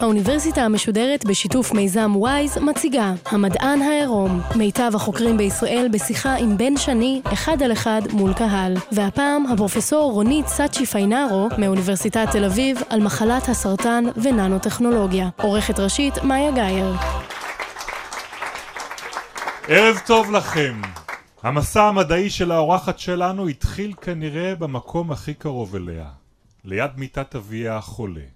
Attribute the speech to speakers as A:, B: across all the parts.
A: האוניברסיטה המשודרת בשיתוף מיזם וויז מציגה המדען העירום, מיטב החוקרים בישראל בשיחה עם בן שני, אחד על אחד מול קהל. והפעם הפרופסור רונית סאצ'י פיינארו מאוניברסיטת תל אביב על מחלת הסרטן וננו-טכנולוגיה. עורכת ראשית מאיה גאייר.
B: ערב טוב לכם. המסע המדעי של האורחת שלנו התחיל כנראה במקום הכי קרוב אליה, ליד מיטת אביה החולה.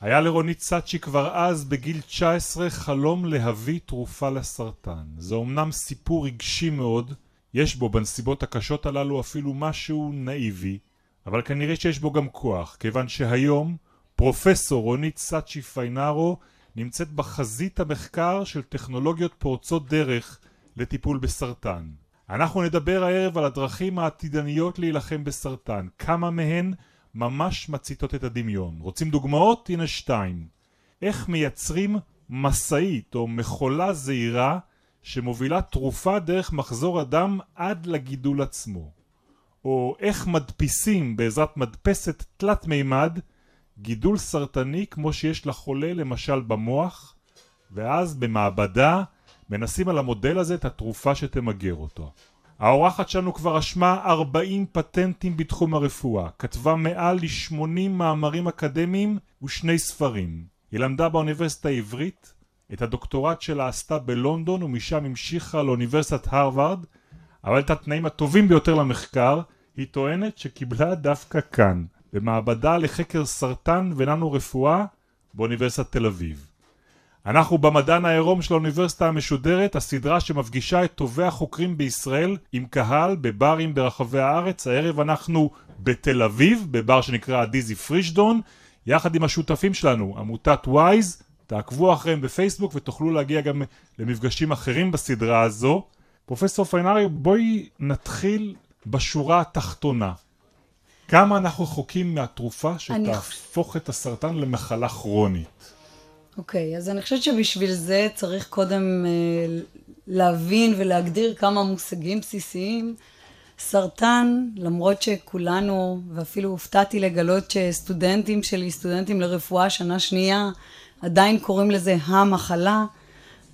B: היה לרונית סאצ'י כבר אז בגיל 19 חלום להביא תרופה לסרטן. זה אומנם סיפור רגשי מאוד, יש בו בנסיבות הקשות הללו אפילו משהו נאיבי, אבל כנראה שיש בו גם כוח, כיוון שהיום פרופסור רונית סאצ'י פיינארו נמצאת בחזית המחקר של טכנולוגיות פורצות דרך לטיפול בסרטן. אנחנו נדבר הערב על הדרכים העתידניות להילחם בסרטן, כמה מהן ממש מציתות את הדמיון. רוצים דוגמאות? הנה שתיים. איך מייצרים משאית או מכולה זעירה שמובילה תרופה דרך מחזור הדם עד לגידול עצמו. או איך מדפיסים בעזרת מדפסת תלת מימד גידול סרטני כמו שיש לחולה למשל במוח ואז במעבדה מנסים על המודל הזה את התרופה שתמגר אותו. האורחת שלנו כבר רשמה 40 פטנטים בתחום הרפואה, כתבה מעל ל-80 מאמרים אקדמיים ושני ספרים. היא למדה באוניברסיטה העברית, את הדוקטורט שלה עשתה בלונדון ומשם המשיכה לאוניברסיטת הרווארד, אבל את התנאים הטובים ביותר למחקר היא טוענת שקיבלה דווקא כאן, במעבדה לחקר סרטן וננו רפואה באוניברסיטת תל אביב. אנחנו במדען העירום של האוניברסיטה המשודרת, הסדרה שמפגישה את טובי החוקרים בישראל עם קהל בברים ברחבי הארץ. הערב אנחנו בתל אביב, בבר שנקרא דיזי פרישדון, יחד עם השותפים שלנו, עמותת וויז. תעקבו אחריהם בפייסבוק ותוכלו להגיע גם למפגשים אחרים בסדרה הזו. פרופסור פיינארי, בואי נתחיל בשורה התחתונה. כמה אנחנו רחוקים מהתרופה שתהפוך אני... את הסרטן למחלה כרונית?
C: אוקיי, okay, אז אני חושבת שבשביל זה צריך קודם אה, להבין ולהגדיר כמה מושגים בסיסיים. סרטן, למרות שכולנו, ואפילו הופתעתי לגלות שסטודנטים שלי, סטודנטים לרפואה שנה שנייה, עדיין קוראים לזה המחלה,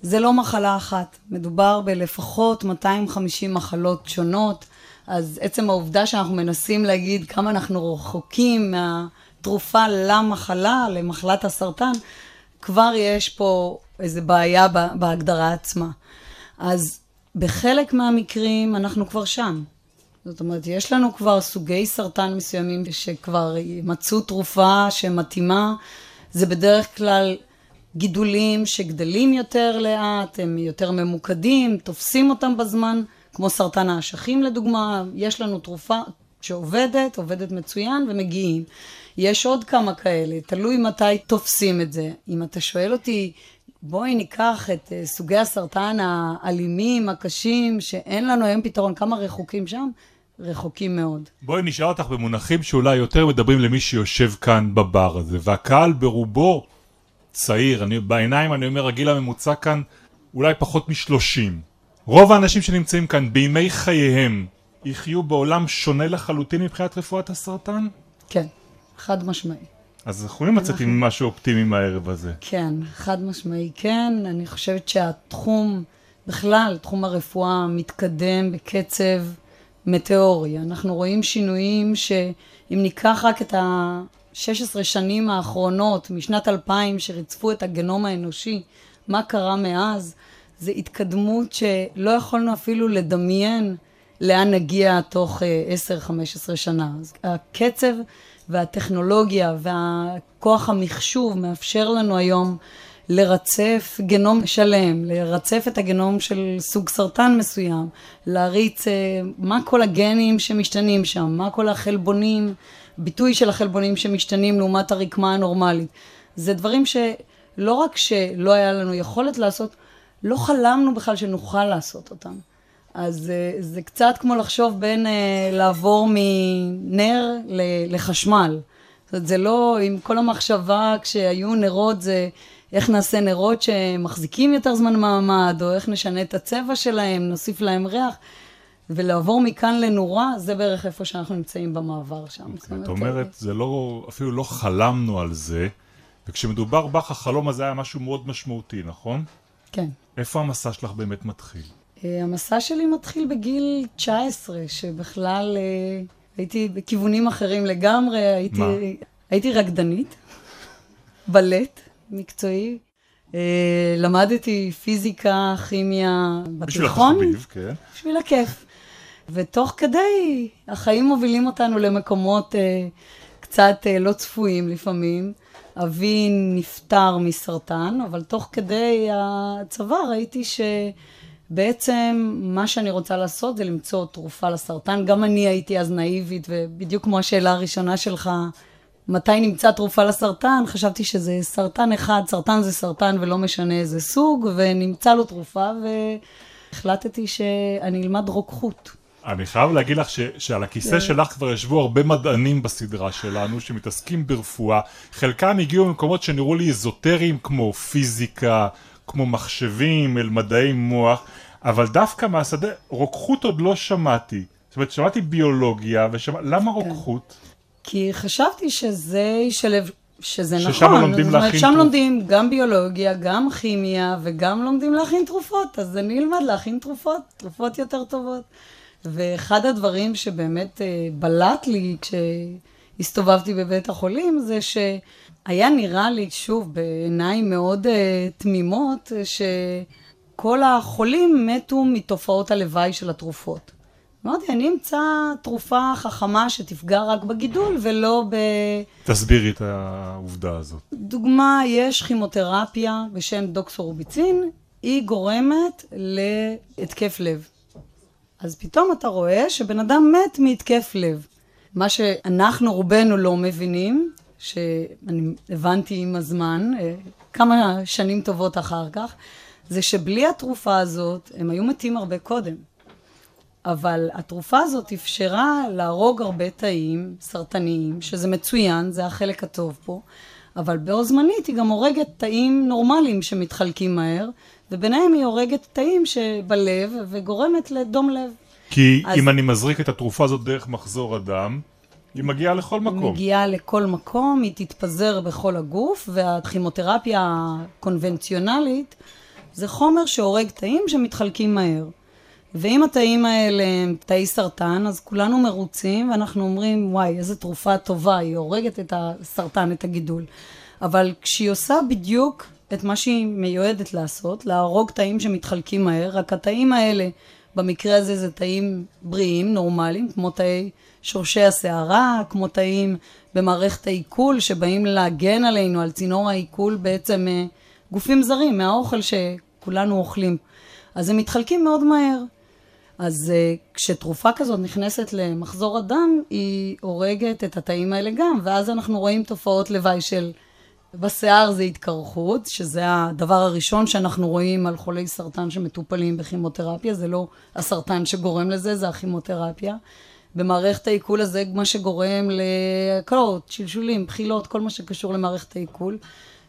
C: זה לא מחלה אחת. מדובר בלפחות 250 מחלות שונות, אז עצם העובדה שאנחנו מנסים להגיד כמה אנחנו רחוקים מהתרופה למחלה, למחלת הסרטן, כבר יש פה איזו בעיה בהגדרה עצמה. אז בחלק מהמקרים אנחנו כבר שם. זאת אומרת, יש לנו כבר סוגי סרטן מסוימים שכבר מצאו תרופה שמתאימה. זה בדרך כלל גידולים שגדלים יותר לאט, הם יותר ממוקדים, תופסים אותם בזמן, כמו סרטן האשכים לדוגמה, יש לנו תרופה שעובדת, עובדת מצוין ומגיעים. יש עוד כמה כאלה, תלוי מתי תופסים את זה. אם אתה שואל אותי, בואי ניקח את uh, סוגי הסרטן האלימים, הקשים, שאין לנו היום פתרון, כמה רחוקים שם? רחוקים מאוד.
B: בואי נשאל אותך במונחים שאולי יותר מדברים למי שיושב כאן בבר הזה, והקהל ברובו צעיר, אני, בעיניים אני אומר הגיל הממוצע כאן אולי פחות משלושים. רוב האנשים שנמצאים כאן בימי חייהם יחיו בעולם שונה לחלוטין מבחינת רפואת הסרטן?
C: כן. חד משמעי.
B: אז אנחנו יכולים לצאת עם משהו אופטימי מהערב הזה.
C: כן, חד משמעי כן. אני חושבת שהתחום, בכלל, תחום הרפואה מתקדם בקצב מטאורי. אנחנו רואים שינויים שאם ניקח רק את ה-16 שנים האחרונות, משנת 2000, שריצפו את הגנום האנושי, מה קרה מאז? זו התקדמות שלא יכולנו אפילו לדמיין לאן נגיע תוך 10-15 אה, שנה. אז הקצב והטכנולוגיה והכוח המחשוב מאפשר לנו היום לרצף גנום שלם, לרצף את הגנום של סוג סרטן מסוים, להריץ אה, מה כל הגנים שמשתנים שם, מה כל החלבונים, ביטוי של החלבונים שמשתנים לעומת הרקמה הנורמלית. זה דברים שלא רק שלא היה לנו יכולת לעשות, לא חלמנו בכלל שנוכל לעשות אותם. אז אה, זה קצת כמו לחשוב בין אה, לעבור מנר לחשמל. זאת אומרת, זה לא, עם כל המחשבה כשהיו נרות זה איך נעשה נרות שמחזיקים יותר זמן מעמד, או איך נשנה את הצבע שלהם, נוסיף להם ריח. ולעבור מכאן לנורה, זה בערך איפה שאנחנו נמצאים במעבר שם.
B: את אומרת, זה לא, אפילו לא חלמנו על זה, וכשמדובר בך, החלום הזה היה משהו מאוד משמעותי, נכון?
C: כן.
B: איפה המסע שלך באמת מתחיל?
C: אה, המסע שלי מתחיל בגיל 19, שבכלל אה, הייתי בכיוונים אחרים לגמרי, הייתי,
B: מה?
C: הייתי רקדנית, בלט מקצועי. אה, למדתי פיזיקה, כימיה
B: בשביל
C: בתיכון.
B: התחביב, כן.
C: בשביל הכיף. ותוך כדי, החיים מובילים אותנו למקומות אה, קצת אה, לא צפויים לפעמים. אבי נפטר מסרטן, אבל תוך כדי הצבא ראיתי שבעצם מה שאני רוצה לעשות זה למצוא תרופה לסרטן. גם אני הייתי אז נאיבית, ובדיוק כמו השאלה הראשונה שלך, מתי נמצא תרופה לסרטן, חשבתי שזה סרטן אחד, סרטן זה סרטן ולא משנה איזה סוג, ונמצא לו תרופה, והחלטתי שאני אלמד רוקחות.
B: אני חייב להגיד לך ש, שעל הכיסא שלך כבר ישבו הרבה מדענים בסדרה שלנו שמתעסקים ברפואה. חלקם הגיעו ממקומות שנראו לי אזוטריים כמו פיזיקה, כמו מחשבים, אל מדעי מוח, אבל דווקא מהשדה, רוקחות עוד לא שמעתי. זאת אומרת, שמעתי ביולוגיה, ושמע... למה רוקחות?
C: כי חשבתי שזה ישלב, שזה
B: ששם
C: נכון.
B: לומדים
C: זאת אומרת,
B: להכין
C: שם
B: תרופ-
C: לומדים גם ביולוגיה, גם כימיה, וגם לומדים להכין תרופות, אז אני אלמד להכין תרופות, תרופות יותר טובות. ואחד הדברים שבאמת אה, בלט לי כשהסתובבתי בבית החולים, זה שהיה נראה לי, שוב, בעיניים מאוד אה, תמימות, אה, שכל החולים מתו מתופעות הלוואי של התרופות. אמרתי, אני אמצא תרופה חכמה שתפגע רק בגידול ולא ב...
B: תסבירי את העובדה הזאת.
C: דוגמה, יש כימותרפיה בשם דוקסורוביצין, היא גורמת להתקף לב. אז פתאום אתה רואה שבן אדם מת מהתקף לב. מה שאנחנו רובנו לא מבינים, שאני הבנתי עם הזמן, אה, כמה שנים טובות אחר כך, זה שבלי התרופה הזאת הם היו מתים הרבה קודם. אבל התרופה הזאת אפשרה להרוג הרבה תאים סרטניים, שזה מצוין, זה החלק הטוב פה, אבל בו זמנית היא גם הורגת תאים נורמליים שמתחלקים מהר, וביניהם היא הורגת תאים שבלב וגורמת לדום לב.
B: כי
C: אז-
B: אם אני מזריק את התרופה הזאת דרך מחזור הדם, היא מגיעה לכל
C: היא
B: מקום.
C: מגיעה לכל מקום, היא תתפזר בכל הגוף, והכימותרפיה הקונבנציונלית זה חומר שהורג תאים שמתחלקים מהר. ואם התאים האלה הם תאי סרטן, אז כולנו מרוצים, ואנחנו אומרים, וואי, איזה תרופה טובה, היא הורגת את הסרטן, את הגידול. אבל כשהיא עושה בדיוק את מה שהיא מיועדת לעשות, להרוג תאים שמתחלקים מהר, רק התאים האלה, במקרה הזה זה תאים בריאים, נורמליים, כמו תאי שורשי הסערה, כמו תאים במערכת העיכול, שבאים להגן עלינו, על צינור העיכול, בעצם אה, גופים זרים, מהאוכל שכולנו אוכלים. אז הם מתחלקים מאוד מהר. אז uh, כשתרופה כזאת נכנסת למחזור הדם, היא הורגת את התאים האלה גם, ואז אנחנו רואים תופעות לוואי של... בשיער זה התקרחות, שזה הדבר הראשון שאנחנו רואים על חולי סרטן שמטופלים בכימותרפיה, זה לא הסרטן שגורם לזה, זה הכימותרפיה. במערכת העיכול הזה, מה שגורם לקלות, שלשולים, בחילות, כל מה שקשור למערכת העיכול.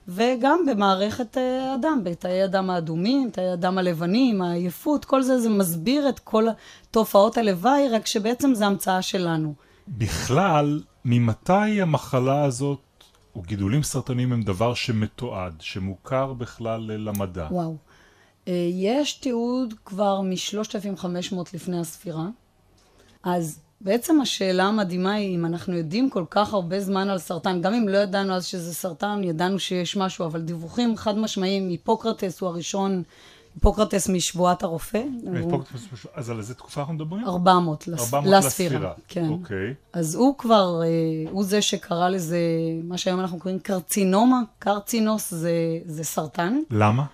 C: וגם במערכת אה, הדם, בתאי הדם האדומים, תאי הדם הלבנים, העייפות, כל זה, זה מסביר את כל תופעות הלוואי, רק שבעצם זה המצאה שלנו.
B: בכלל, ממתי המחלה הזאת, או גידולים סרטניים הם דבר שמתועד, שמוכר בכלל למדע?
C: וואו. אה, יש תיעוד כבר מ-3500 לפני הספירה. אז בעצם השאלה המדהימה היא, אם אנחנו יודעים כל כך הרבה זמן על סרטן, גם אם לא ידענו אז שזה סרטן, ידענו שיש משהו, אבל דיווחים חד משמעיים, היפוקרטס הוא הראשון, היפוקרטס משבועת הרופא. הוא
B: אז על איזה תקופה אנחנו מדברים?
C: 400, לס-
B: 400
C: לספירה.
B: לספירה.
C: כן.
B: אוקיי.
C: אז הוא כבר, אה, הוא זה שקרא לזה, מה שהיום אנחנו קוראים קרצינומה, קרצינוס זה, זה סרטן.
B: למה?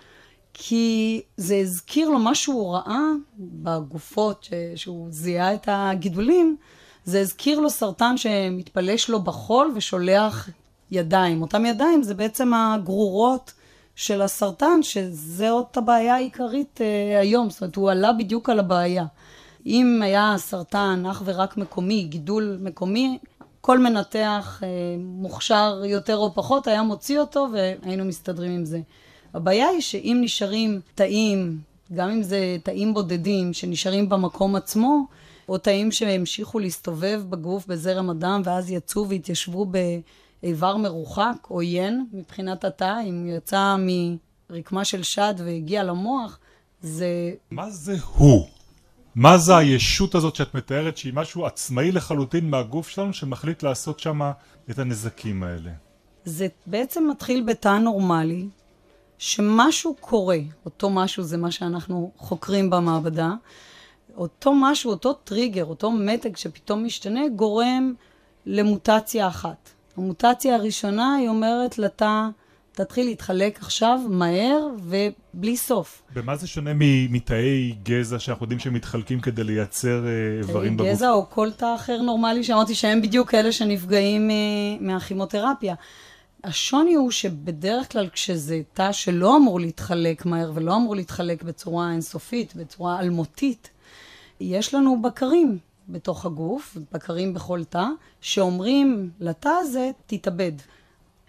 C: כי זה הזכיר לו מה שהוא ראה בגופות, ש... שהוא זיהה את הגידולים, זה הזכיר לו סרטן שמתפלש לו בחול ושולח ידיים. אותם ידיים זה בעצם הגרורות של הסרטן, שזאת הבעיה העיקרית אה, היום, זאת אומרת, הוא עלה בדיוק על הבעיה. אם היה סרטן אך ורק מקומי, גידול מקומי, כל מנתח אה, מוכשר יותר או פחות היה מוציא אותו והיינו מסתדרים עם זה. הבעיה היא שאם נשארים תאים, גם אם זה תאים בודדים שנשארים במקום עצמו, או תאים שהמשיכו להסתובב בגוף בזרם הדם ואז יצאו והתיישבו באיבר מרוחק, עוין מבחינת התא, אם יצא מרקמה של שד והגיע למוח, זה...
B: מה זה הוא? מה זה הישות הזאת שאת מתארת שהיא משהו עצמאי לחלוטין מהגוף שלנו שמחליט לעשות שם את הנזקים האלה?
C: זה בעצם מתחיל בתא נורמלי, שמשהו קורה, אותו משהו זה מה שאנחנו חוקרים במעבדה, אותו משהו, אותו טריגר, אותו מתג שפתאום משתנה, גורם למוטציה אחת. המוטציה הראשונה היא אומרת לתא תתחיל להתחלק עכשיו מהר ובלי סוף.
B: במה זה שונה מתאי גזע שאנחנו יודעים שהם מתחלקים כדי לייצר אה, איברים בגוף?
C: תאי גזע או כל תא אחר נורמלי שאמרתי שהם בדיוק אלה שנפגעים אה, מהכימותרפיה. השוני הוא שבדרך כלל כשזה תא שלא אמור להתחלק מהר ולא אמור להתחלק בצורה אינסופית, בצורה אלמותית, יש לנו בקרים בתוך הגוף, בקרים בכל תא, שאומרים לתא הזה, תתאבד.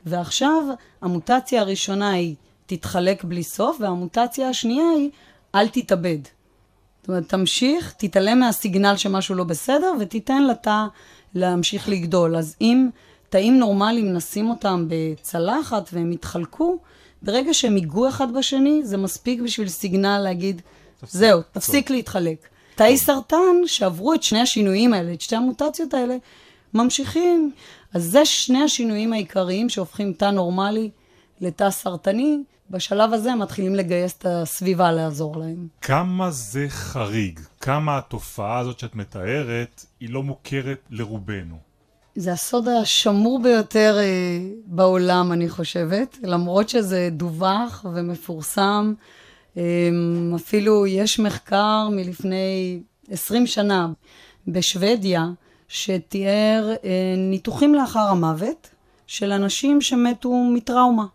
C: ועכשיו המוטציה הראשונה היא תתחלק בלי סוף, והמוטציה השנייה היא אל תתאבד. זאת אומרת, תמשיך, תתעלם מהסיגנל שמשהו לא בסדר, ותיתן לתא להמשיך לגדול. אז אם תאים נורמליים, נשים אותם בצלחת והם יתחלקו, ברגע שהם ייגעו אחד בשני, זה מספיק בשביל סיגנל להגיד, תפסיק, זהו, תפסיק טוב. להתחלק. תאי סרטן שעברו את שני השינויים האלה, את שתי המוטציות האלה, ממשיכים. אז זה שני השינויים העיקריים שהופכים תא נורמלי לתא סרטני. בשלב הזה הם מתחילים לגייס את הסביבה לעזור להם.
B: כמה זה חריג? כמה התופעה הזאת שאת מתארת היא לא מוכרת לרובנו?
C: זה הסוד השמור ביותר אה, בעולם, אני חושבת, למרות שזה דווח ומפורסם. אה, אפילו יש מחקר מלפני 20 שנה בשוודיה, שתיאר אה, ניתוחים לאחר המוות של אנשים שמתו מטראומה.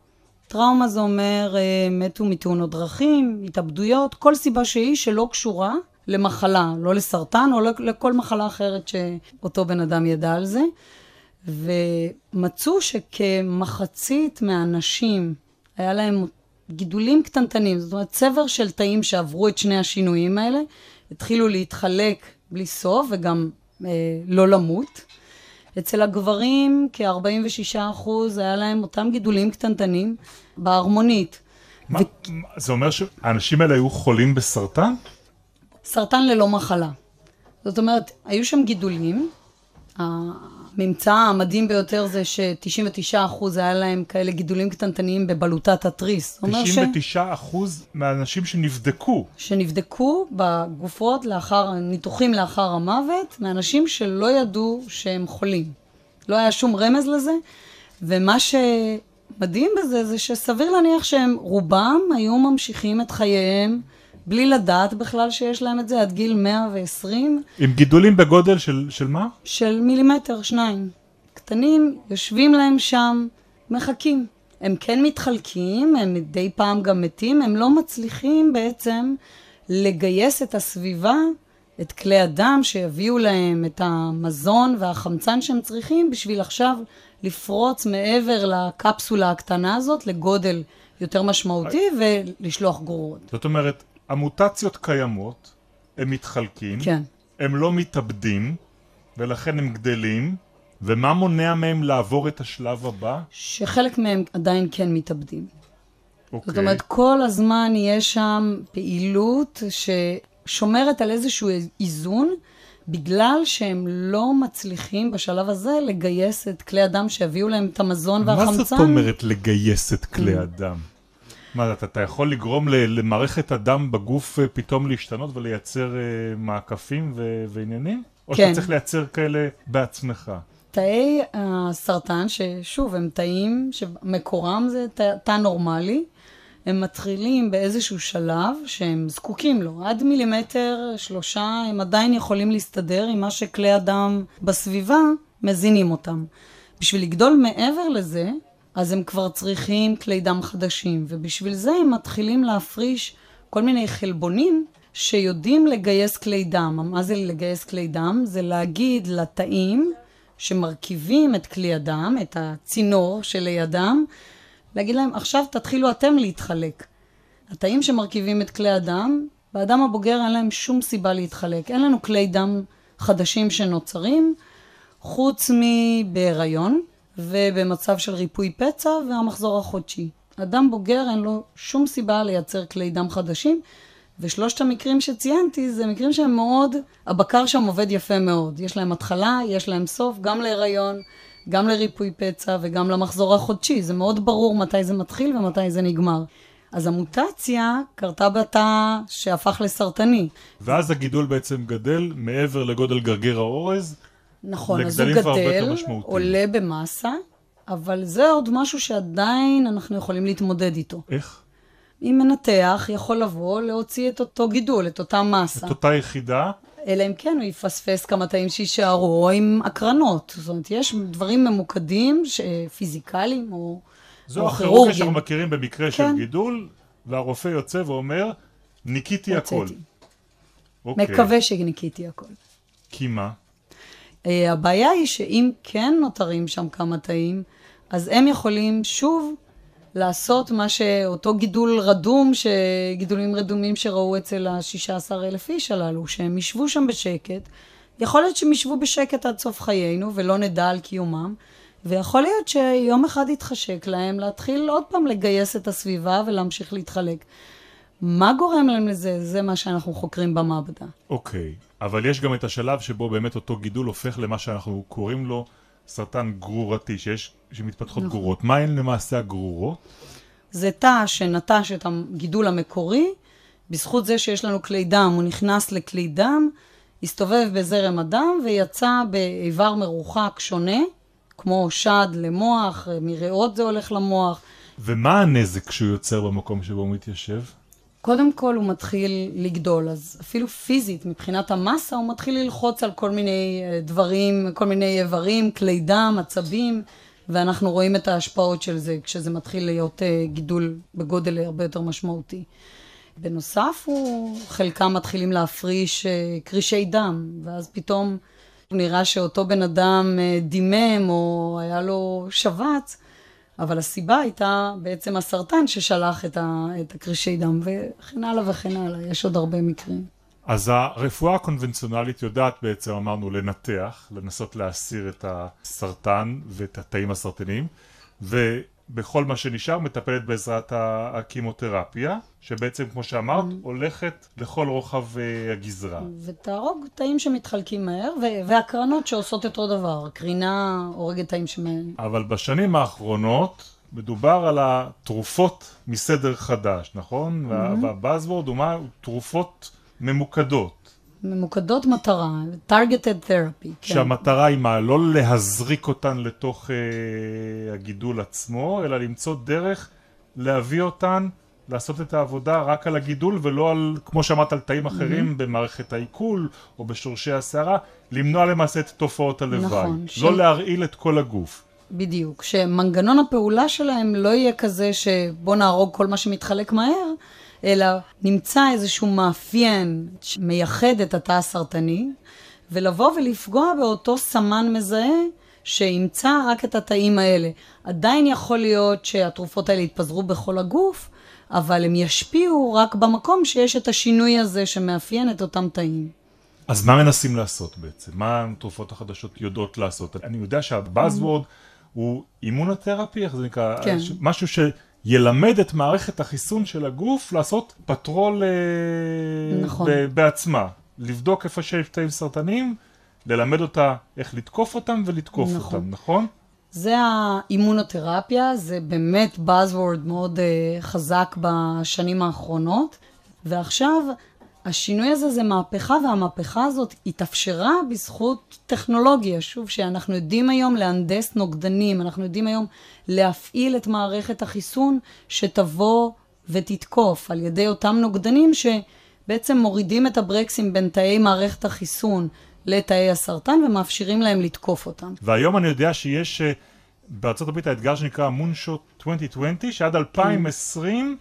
C: טראומה זה אומר מתו מתאונות דרכים, התאבדויות, כל סיבה שהיא שלא קשורה למחלה, לא לסרטן או לכל מחלה אחרת שאותו בן אדם ידע על זה. ומצאו שכמחצית מהאנשים היה להם גידולים קטנטנים, זאת אומרת צבר של תאים שעברו את שני השינויים האלה, התחילו להתחלק בלי סוף וגם אה, לא למות. אצל הגברים כ-46% היה להם אותם גידולים קטנטנים בהרמונית.
B: מה, ו... זה אומר שהאנשים האלה היו חולים בסרטן?
C: סרטן ללא מחלה. זאת אומרת, היו שם גידולים, הממצא המדהים ביותר זה ש-99% היה להם כאלה גידולים קטנטניים בבלוטת התריס.
B: 99% ש... מהאנשים שנבדקו.
C: שנבדקו בגופות לאחר, ניתוחים לאחר המוות, מאנשים שלא ידעו שהם חולים. לא היה שום רמז לזה, ומה שמדהים בזה זה שסביר להניח שהם רובם היו ממשיכים את חייהם. בלי לדעת בכלל שיש להם את זה, עד גיל 120.
B: עם גידולים בגודל של, של מה?
C: של מילימטר, שניים. קטנים, יושבים להם שם, מחכים. הם כן מתחלקים, הם מדי פעם גם מתים, הם לא מצליחים בעצם לגייס את הסביבה, את כלי הדם שיביאו להם את המזון והחמצן שהם צריכים בשביל עכשיו לפרוץ מעבר לקפסולה הקטנה הזאת לגודל יותר משמעותי ולשלוח גרורות.
B: זאת אומרת, המוטציות קיימות, הם מתחלקים,
C: כן.
B: הם לא מתאבדים, ולכן הם גדלים, ומה מונע מהם לעבור את השלב הבא?
C: שחלק מהם עדיין כן מתאבדים.
B: אוקיי.
C: זאת אומרת, כל הזמן יש שם פעילות ששומרת על איזשהו איזון, בגלל שהם לא מצליחים בשלב הזה לגייס את כלי הדם שיביאו להם את המזון והחמצן.
B: מה זאת אומרת לגייס את כלי mm. הדם? מה, אתה, אתה יכול לגרום למערכת הדם בגוף אה, פתאום להשתנות ולייצר אה, מעקפים ו, ועניינים? או כן. שאתה צריך לייצר כאלה בעצמך?
C: תאי הסרטן, ששוב, הם תאים שמקורם זה תא, תא נורמלי, הם מתחילים באיזשהו שלב שהם זקוקים לו. עד מילימטר, שלושה, הם עדיין יכולים להסתדר עם מה שכלי הדם בסביבה מזינים אותם. בשביל לגדול מעבר לזה, אז הם כבר צריכים כלי דם חדשים, ובשביל זה הם מתחילים להפריש כל מיני חלבונים שיודעים לגייס כלי דם. מה זה לגייס כלי דם? זה להגיד לתאים שמרכיבים את כלי הדם, את הצינור שלידם, להגיד להם, עכשיו תתחילו אתם להתחלק. התאים שמרכיבים את כלי הדם, באדם הבוגר אין להם שום סיבה להתחלק. אין לנו כלי דם חדשים שנוצרים, חוץ מבהיריון ובמצב של ריפוי פצע והמחזור החודשי. אדם בוגר אין לו שום סיבה לייצר כלי דם חדשים, ושלושת המקרים שציינתי זה מקרים שהם מאוד, הבקר שם עובד יפה מאוד. יש להם התחלה, יש להם סוף, גם להיריון, גם לריפוי פצע וגם למחזור החודשי. זה מאוד ברור מתי זה מתחיל ומתי זה נגמר. אז המוטציה קרתה בתא שהפך לסרטני.
B: ואז הגידול בעצם גדל מעבר לגודל גרגיר האורז.
C: נכון, אז הוא גדל, עולה במסה, אבל זה עוד משהו שעדיין אנחנו יכולים להתמודד איתו.
B: איך?
C: אם מנתח יכול לבוא להוציא את אותו גידול, את אותה מסה.
B: את אותה יחידה?
C: אלא אם כן הוא יפספס כמה תאים שיישארו, או עם הקרנות. זאת אומרת, יש דברים ממוקדים, פיזיקליים או,
B: זו הכירורגיה שאנחנו מכירים במקרה כן. של גידול, והרופא יוצא ואומר, ניקיתי הכל.
C: אוקיי. מקווה שניקיתי הכל.
B: כי מה?
C: Uh, הבעיה היא שאם כן נותרים שם כמה תאים, אז הם יכולים שוב לעשות מה שאותו גידול רדום, גידולים רדומים שראו אצל ה-16 אלף איש הללו, שהם ישבו שם בשקט. יכול להיות שהם ישבו בשקט עד סוף חיינו ולא נדע על קיומם, ויכול להיות שיום אחד יתחשק להם להתחיל עוד פעם לגייס את הסביבה ולהמשיך להתחלק. מה גורם להם לזה? זה מה שאנחנו חוקרים במעבדה.
B: אוקיי, okay. אבל יש גם את השלב שבו באמת אותו גידול הופך למה שאנחנו קוראים לו סרטן גרורתי, שיש, שמתפתחות נכון. גרורות. מה הן למעשה הגרורות?
C: זה תא שנטש את הגידול המקורי, בזכות זה שיש לנו כלי דם, הוא נכנס לכלי דם, הסתובב בזרם הדם ויצא באיבר מרוחק שונה, כמו שד למוח, מריאות זה הולך למוח.
B: ומה הנזק שהוא יוצר במקום שבו הוא מתיישב?
C: קודם כל הוא מתחיל לגדול, אז אפילו פיזית, מבחינת המסה, הוא מתחיל ללחוץ על כל מיני אה, דברים, כל מיני איברים, כלי דם, עצבים, ואנחנו רואים את ההשפעות של זה כשזה מתחיל להיות אה, גידול בגודל הרבה יותר משמעותי. בנוסף, הוא, חלקם מתחילים להפריש אה, קרישי דם, ואז פתאום נראה שאותו בן אדם דימם או היה לו שבץ, אבל הסיבה הייתה בעצם הסרטן ששלח את, ה, את הקרישי דם, וכן הלאה וכן הלאה, יש עוד הרבה מקרים.
B: אז הרפואה הקונבנציונלית יודעת בעצם, אמרנו, לנתח, לנסות להסיר את הסרטן ואת התאים הסרטניים, ו... בכל מה שנשאר מטפלת בעזרת הקימותרפיה, שבעצם כמו שאמרת mm. הולכת לכל רוחב uh, הגזרה.
C: ותהרוג תאים שמתחלקים מהר, והקרנות שעושות אותו דבר, קרינה הורגת תאים שמהם.
B: אבל בשנים האחרונות מדובר על התרופות מסדר חדש, נכון? Mm-hmm. והבאזוורד הוא מה? תרופות ממוקדות.
C: ממוקדות מטרה, targeted therapy. כן.
B: שהמטרה היא מה? לא להזריק אותן לתוך אה, הגידול עצמו, אלא למצוא דרך להביא אותן, לעשות את העבודה רק על הגידול ולא על, כמו שאמרת, על תאים אחרים mm-hmm. במערכת העיכול או בשורשי הסערה, למנוע למעשה את תופעות הלוואי. נכון. לא ש... להרעיל את כל הגוף.
C: בדיוק, שמנגנון הפעולה שלהם לא יהיה כזה שבוא נהרוג כל מה שמתחלק מהר, אלא נמצא איזשהו מאפיין שמייחד את התא הסרטני, ולבוא ולפגוע באותו סמן מזהה שימצא רק את התאים האלה. עדיין יכול להיות שהתרופות האלה יתפזרו בכל הגוף, אבל הם ישפיעו רק במקום שיש את השינוי הזה שמאפיין את אותם תאים.
B: אז מה מנסים לעשות בעצם? מה התרופות החדשות יודעות לעשות? אני יודע שהבאזוורד הוא אימונותרפי, איך זה נקרא? כן. משהו ש... ילמד את מערכת החיסון של הגוף לעשות פטרול אה, נכון. בעצמה. לבדוק איפה שיש תאים סרטניים, ללמד אותה איך לתקוף אותם ולתקוף נכון. אותם, נכון?
C: זה האימונותרפיה, זה באמת Buzzword מאוד uh, חזק בשנים האחרונות, ועכשיו השינוי הזה זה מהפכה, והמהפכה הזאת התאפשרה בזכות טכנולוגיה. שוב, שאנחנו יודעים היום להנדס נוגדנים, אנחנו יודעים היום להפעיל את מערכת החיסון שתבוא ותתקוף על ידי אותם נוגדנים שבעצם מורידים את הברקסים בין תאי מערכת החיסון לתאי הסרטן ומאפשרים להם לתקוף אותם.
B: והיום אני יודע שיש... בארצות הברית האתגר שנקרא מונשוט 2020, שעד 2020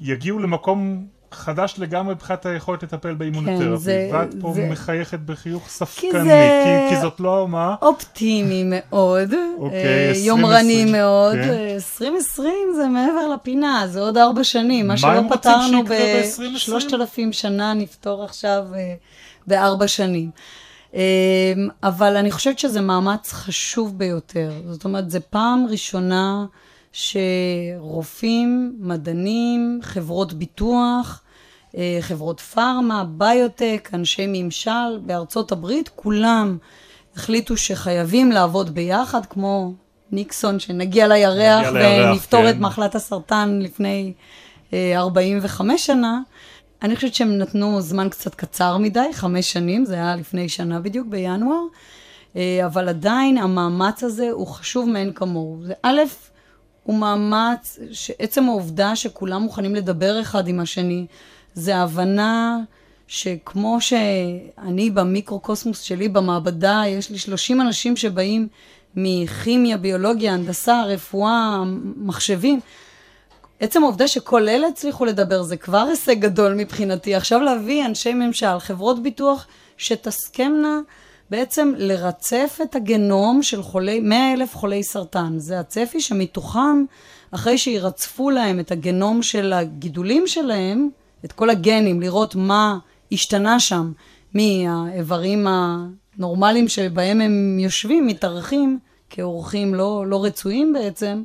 B: יגיעו למקום חדש לגמרי מבחינת היכולת לטפל באימונותרפי.
C: כן, זה-
B: ואת פה
C: זה-
B: מחייכת בחיוך ספקני,
C: זה-
B: כי, כי זאת לא מה?
C: אופטימי מאוד,
B: אוקיי,
C: אה,
B: 2020,
C: יומרני מאוד.
B: כן.
C: אה, 2020 זה מעבר לפינה, זה עוד ארבע שנים.
B: מה
C: שלא פתרנו
B: שיקרה ב-2020?
C: בשלושת אלפים שנה, נפתור עכשיו אה, בארבע שנים. אה, אבל אני חושבת שזה מאמץ חשוב ביותר. זאת אומרת, זו פעם ראשונה שרופאים, מדענים, חברות ביטוח, אה, חברות פארמה, ביוטק, אנשי ממשל בארצות הברית, כולם החליטו שחייבים לעבוד ביחד, כמו ניקסון, שנגיע לירח ונפתור
B: כן.
C: את מחלת הסרטן לפני אה, 45 שנה. אני חושבת שהם נתנו זמן קצת קצר מדי, חמש שנים, זה היה לפני שנה בדיוק, בינואר, אה, אבל עדיין המאמץ הזה הוא חשוב מאין כמוהו. זה א', הוא מאמץ, שעצם העובדה שכולם מוכנים לדבר אחד עם השני, זה הבנה שכמו שאני במיקרוקוסמוס שלי במעבדה, יש לי 30 אנשים שבאים מכימיה, ביולוגיה, הנדסה, רפואה, מחשבים. עצם העובדה שכל אלה הצליחו לדבר זה כבר הישג גדול מבחינתי. עכשיו להביא אנשי ממשל, חברות ביטוח, שתסכמנה בעצם לרצף את הגנום של חולי, 100 אלף חולי סרטן. זה הצפי שמתוכם, אחרי שירצפו להם את הגנום של הגידולים שלהם, את כל הגנים, לראות מה השתנה שם מהאיברים הנורמליים שבהם הם יושבים, מתארחים כאורחים לא, לא רצויים בעצם,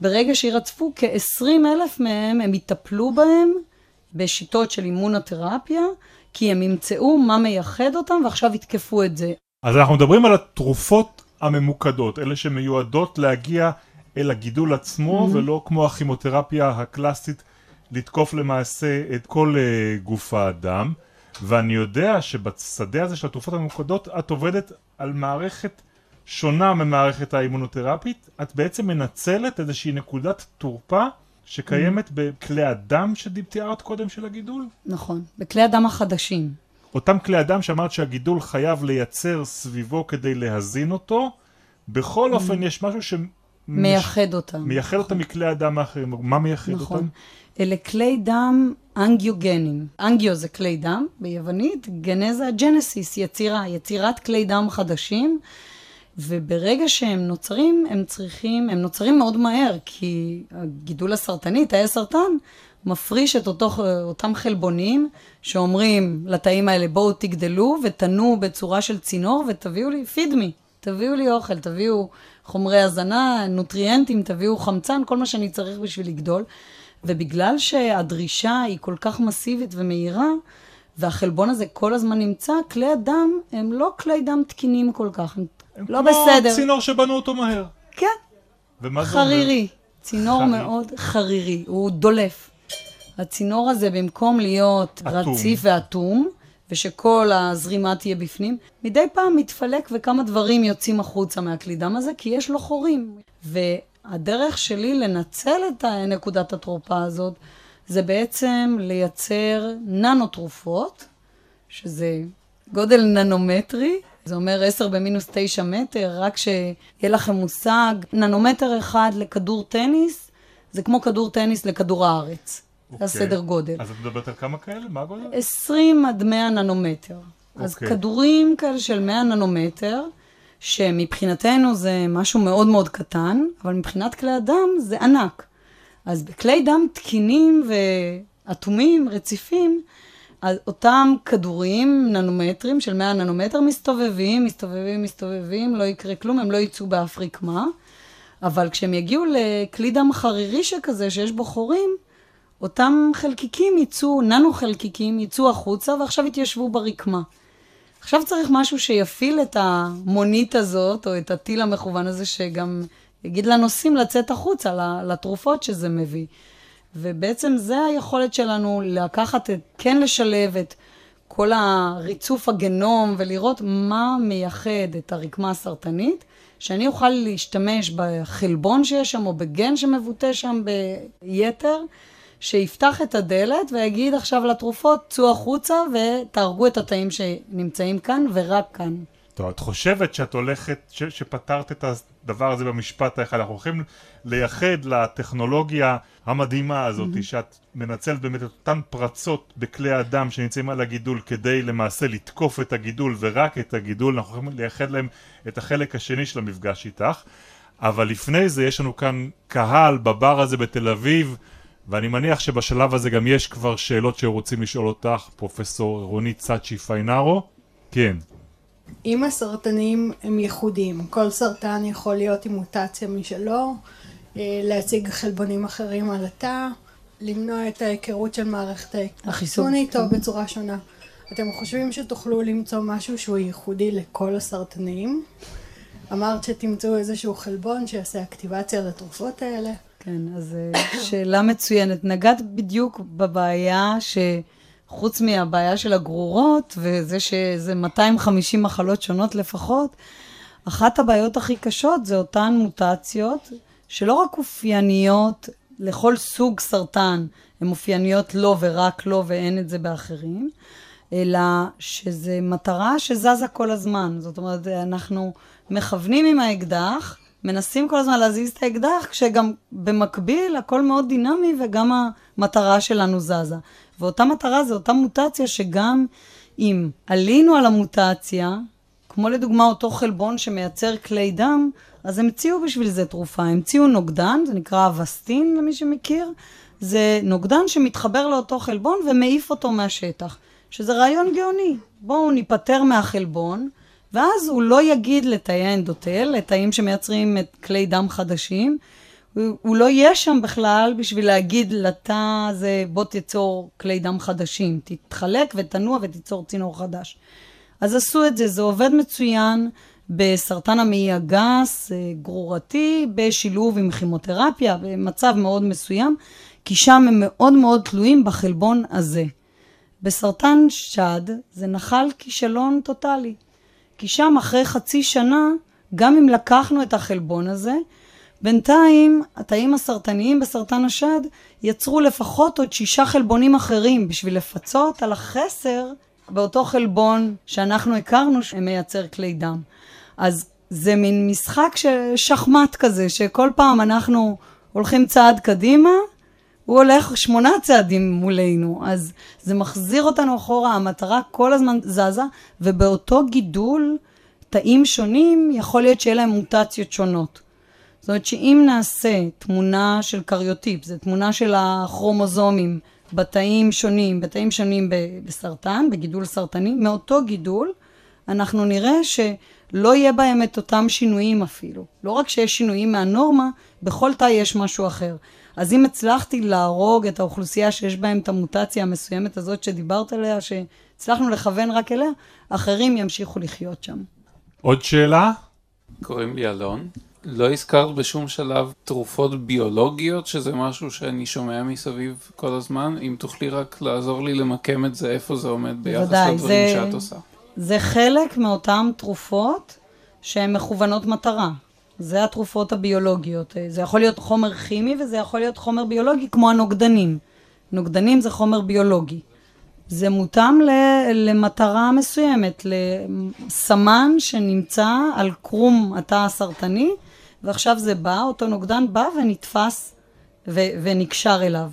C: ברגע שירצפו כ-20 אלף מהם, הם יטפלו בהם בשיטות של אימונותרפיה, כי הם ימצאו מה מייחד אותם ועכשיו יתקפו את זה.
B: אז אנחנו מדברים על התרופות הממוקדות, אלה שמיועדות להגיע אל הגידול עצמו,
C: Mm-hmm.
B: ולא כמו הכימותרפיה הקלאסית, לתקוף למעשה את כל uh, גוף האדם. ואני יודע שבשדה הזה של התרופות הממוקדות, את עובדת על מערכת שונה ממערכת האימונותרפית. את בעצם מנצלת איזושהי נקודת תורפה שקיימת בכלי הדם שתיארת קודם של הגידול?
C: נכון, בכלי הדם החדשים.
B: אותם כלי אדם שאמרת שהגידול חייב לייצר סביבו כדי להזין אותו, בכל אופן יש משהו שמייחד
C: מייחד אותם.
B: אותם מכלי הדם האחרים. מה מייחד
C: נכון.
B: אותם?
C: אלה כלי דם אנגיוגנים. אנגיו זה כלי דם ביוונית, גנזה ג'נסיס, יצירה, יצירת כלי דם חדשים. וברגע שהם נוצרים, הם צריכים, הם נוצרים מאוד מהר, כי הגידול הסרטני, תאי הסרטן, מפריש את אותו, אותם חלבונים שאומרים לתאים האלה בואו תגדלו ותנו בצורה של צינור ותביאו לי, פיד מי, תביאו לי אוכל, תביאו חומרי הזנה, נוטריאנטים, תביאו חמצן, כל מה שאני צריך בשביל לגדול. ובגלל שהדרישה היא כל כך מסיבית ומהירה, והחלבון הזה כל הזמן נמצא, כלי הדם הם לא כלי דם תקינים כל כך, הם
B: הם
C: לא
B: כמו
C: בסדר.
B: צינור שבנו אותו מהר.
C: כן,
B: ומה זה אומר?
C: חרירי. צינור
B: חרירי.
C: מאוד חרירי, הוא דולף. הצינור הזה, במקום להיות
B: אטום.
C: רציף ואטום, ושכל הזרימה תהיה בפנים, מדי פעם מתפלק וכמה דברים יוצאים החוצה מהכלי דם הזה, כי יש לו חורים. והדרך שלי לנצל את נקודת התרופה הזאת, זה בעצם לייצר ננו תרופות, שזה גודל ננומטרי, זה אומר 10 במינוס 9 מטר, רק שיהיה לכם מושג, ננומטר אחד לכדור טניס, זה כמו כדור טניס לכדור הארץ. זה
B: אוקיי.
C: הסדר גודל.
B: אז את מדברת על כמה כאלה? מה הגודל?
C: 20 עד 100 ננומטר. אז
B: אוקיי.
C: כדורים כאלה של 100 ננומטר, שמבחינתנו זה משהו מאוד מאוד קטן, אבל מבחינת כלי הדם זה ענק. אז בכלי דם תקינים ואטומים, רציפים, אז אותם כדורים, ננומטרים של 100 ננומטר, מסתובבים, מסתובבים, מסתובבים, לא יקרה כלום, הם לא יצאו באף רקמה. אבל כשהם יגיעו לכלי דם חרירי שכזה, שיש בו חורים, אותם חלקיקים יצאו, ננו חלקיקים יצאו החוצה ועכשיו יתיישבו ברקמה. עכשיו צריך משהו שיפעיל את המונית הזאת, או את הטיל המכוון הזה, שגם יגיד לנוסעים לצאת החוצה, לתרופות שזה מביא. ובעצם זה היכולת שלנו לקחת, כן לשלב את כל הריצוף הגנום ולראות מה מייחד את הרקמה הסרטנית, שאני אוכל להשתמש בחלבון שיש שם או בגן שמבוטא שם ביתר, שיפתח את הדלת ויגיד עכשיו לתרופות, צאו החוצה ותהרגו את התאים שנמצאים כאן ורק כאן.
B: טוב, את חושבת שאת הולכת, ש, שפתרת את הדבר הזה במשפט האחד, אנחנו הולכים לייחד לטכנולוגיה המדהימה הזאת, mm-hmm. שאת מנצלת באמת את אותן פרצות בכלי הדם שנמצאים על הגידול כדי למעשה לתקוף את הגידול ורק את הגידול, אנחנו הולכים לייחד להם את החלק השני של המפגש איתך, אבל לפני זה יש לנו כאן קהל בבר הזה בתל אביב, ואני מניח שבשלב הזה גם יש כבר שאלות שרוצים לשאול אותך, פרופסור רונית צאצ'י פיינארו. כן.
D: אם הסרטנים הם ייחודיים, כל סרטן יכול להיות עם מוטציה משלו, אה, להציג חלבונים אחרים על התא, למנוע את ההיכרות של מערכת החיסון איתו בצורה שונה. אתם חושבים שתוכלו למצוא משהו שהוא ייחודי לכל הסרטנים? אמרת שתמצאו איזשהו חלבון שיעשה אקטיבציה לתרופות האלה.
C: כן, אז אה, שאלה מצוינת. נגעת בדיוק בבעיה ש... חוץ מהבעיה של הגרורות, וזה שזה 250 מחלות שונות לפחות, אחת הבעיות הכי קשות זה אותן מוטציות, שלא רק אופייניות לכל סוג סרטן, הן אופייניות לו ורק לו ואין את זה באחרים, אלא שזה מטרה שזזה כל הזמן. זאת אומרת, אנחנו מכוונים עם האקדח, מנסים כל הזמן להזיז את האקדח, כשגם במקביל הכל מאוד דינמי וגם המטרה שלנו זזה. ואותה מטרה זה אותה מוטציה שגם אם עלינו על המוטציה, כמו לדוגמה אותו חלבון שמייצר כלי דם, אז המציאו בשביל זה תרופה. המציאו נוגדן, זה נקרא אבסטין למי שמכיר, זה נוגדן שמתחבר לאותו חלבון ומעיף אותו מהשטח, שזה רעיון גאוני. בואו ניפטר מהחלבון, ואז הוא לא יגיד לתאי האנדוטל, לתאים שמייצרים את כלי דם חדשים, הוא, הוא לא יהיה שם בכלל בשביל להגיד לתא הזה, בוא תיצור כלי דם חדשים, תתחלק ותנוע ותיצור צינור חדש. אז עשו את זה, זה עובד מצוין בסרטן המעי הגס, אה, גרורתי, בשילוב עם כימותרפיה, במצב מאוד מסוים, כי שם הם מאוד מאוד תלויים בחלבון הזה. בסרטן שד זה נחל כישלון טוטאלי. כי שם אחרי חצי שנה, גם אם לקחנו את החלבון הזה, בינתיים התאים הסרטניים בסרטן השד יצרו לפחות עוד שישה חלבונים אחרים בשביל לפצות על החסר באותו חלבון שאנחנו הכרנו שמייצר כלי דם. אז זה מין משחק שחמט כזה, שכל פעם אנחנו הולכים צעד קדימה, הוא הולך שמונה צעדים מולנו, אז זה מחזיר אותנו אחורה, המטרה כל הזמן זזה, ובאותו גידול, תאים שונים, יכול להיות שיהיה להם מוטציות שונות. זאת אומרת שאם נעשה תמונה של קריוטיפ, זו תמונה של הכרומוזומים בתאים שונים, בתאים שונים בסרטן, בגידול סרטני, מאותו גידול, אנחנו נראה שלא יהיה בהם את אותם שינויים אפילו. לא רק שיש שינויים מהנורמה, בכל תא יש משהו אחר. אז אם הצלחתי להרוג את האוכלוסייה שיש בהם את המוטציה המסוימת הזאת שדיברת עליה, שהצלחנו לכוון רק אליה, אחרים ימשיכו לחיות שם.
B: עוד שאלה?
E: קוראים לי אלון. לא הזכרת בשום שלב תרופות ביולוגיות, שזה משהו שאני שומע מסביב כל הזמן. אם תוכלי רק לעזור לי למקם את זה, איפה זה עומד ביחס לדברים זה, שאת עושה.
C: זה חלק מאותן תרופות שהן מכוונות מטרה. זה התרופות הביולוגיות. זה יכול להיות חומר כימי וזה יכול להיות חומר ביולוגי כמו הנוגדנים. נוגדנים זה חומר ביולוגי. זה מותאם למטרה מסוימת, לסמן שנמצא על קרום התא הסרטני, ועכשיו זה בא, אותו נוגדן בא ונתפס ו- ונקשר אליו.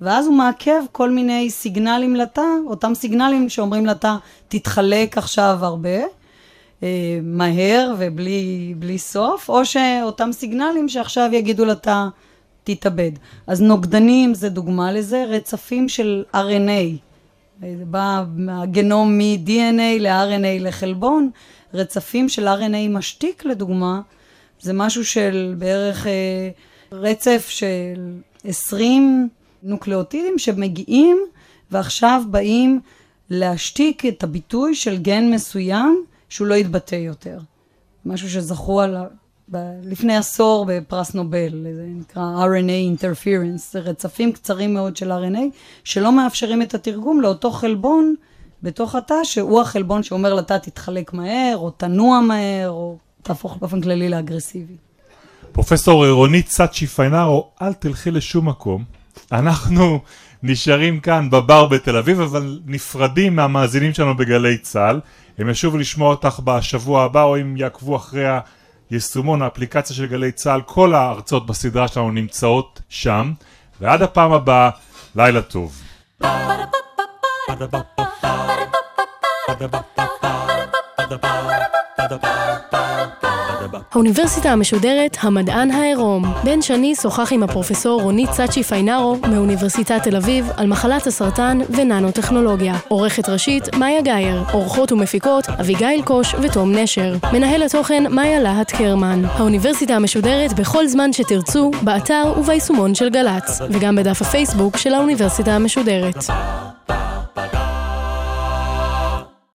C: ואז הוא מעכב כל מיני סיגנלים לתא, אותם סיגנלים שאומרים לתא, תתחלק עכשיו הרבה, אה, מהר ובלי סוף, או שאותם סיגנלים שעכשיו יגידו לתא, תתאבד. אז נוגדנים זה דוגמה לזה, רצפים של RNA. זה בא מהגנום מ-DNA ל-RNA לחלבון, רצפים של RNA משתיק לדוגמה, זה משהו של בערך אה, רצף של 20 נוקלאוטידים שמגיעים ועכשיו באים להשתיק את הביטוי של גן מסוים שהוא לא יתבטא יותר. משהו שזכו על, ב, לפני עשור בפרס נובל, זה נקרא RNA interference, זה רצפים קצרים מאוד של RNA שלא מאפשרים את התרגום לאותו חלבון בתוך התא, שהוא החלבון שאומר לתא תתחלק מהר, או תנוע מהר, או תהפוך באופן כללי לאגרסיבי.
B: פרופסור רונית סאצ'י פיינארו, אל תלכי לשום מקום. אנחנו נשארים כאן בבר בתל אביב, אבל נפרדים מהמאזינים שלנו בגלי צה"ל. הם ישובו לשמוע אותך בשבוע הבא, או אם יעקבו אחרי היישומון, האפליקציה של גלי צה"ל, כל ההרצאות בסדרה שלנו נמצאות שם. ועד הפעם הבאה, לילה טוב.
A: האוניברסיטה המשודרת, המדען העירום. בן שני שוחח עם הפרופסור רונית סאצ'י פיינארו מאוניברסיטת תל אביב על מחלת הסרטן וננו-טכנולוגיה. עורכת ראשית, מאיה גאייר. עורכות ומפיקות, אביגיל קוש ותום נשר. מנהל התוכן, מאיה להט קרמן. האוניברסיטה המשודרת בכל זמן שתרצו, באתר וביישומון של גל"צ, וגם בדף הפייסבוק של האוניברסיטה המשודרת.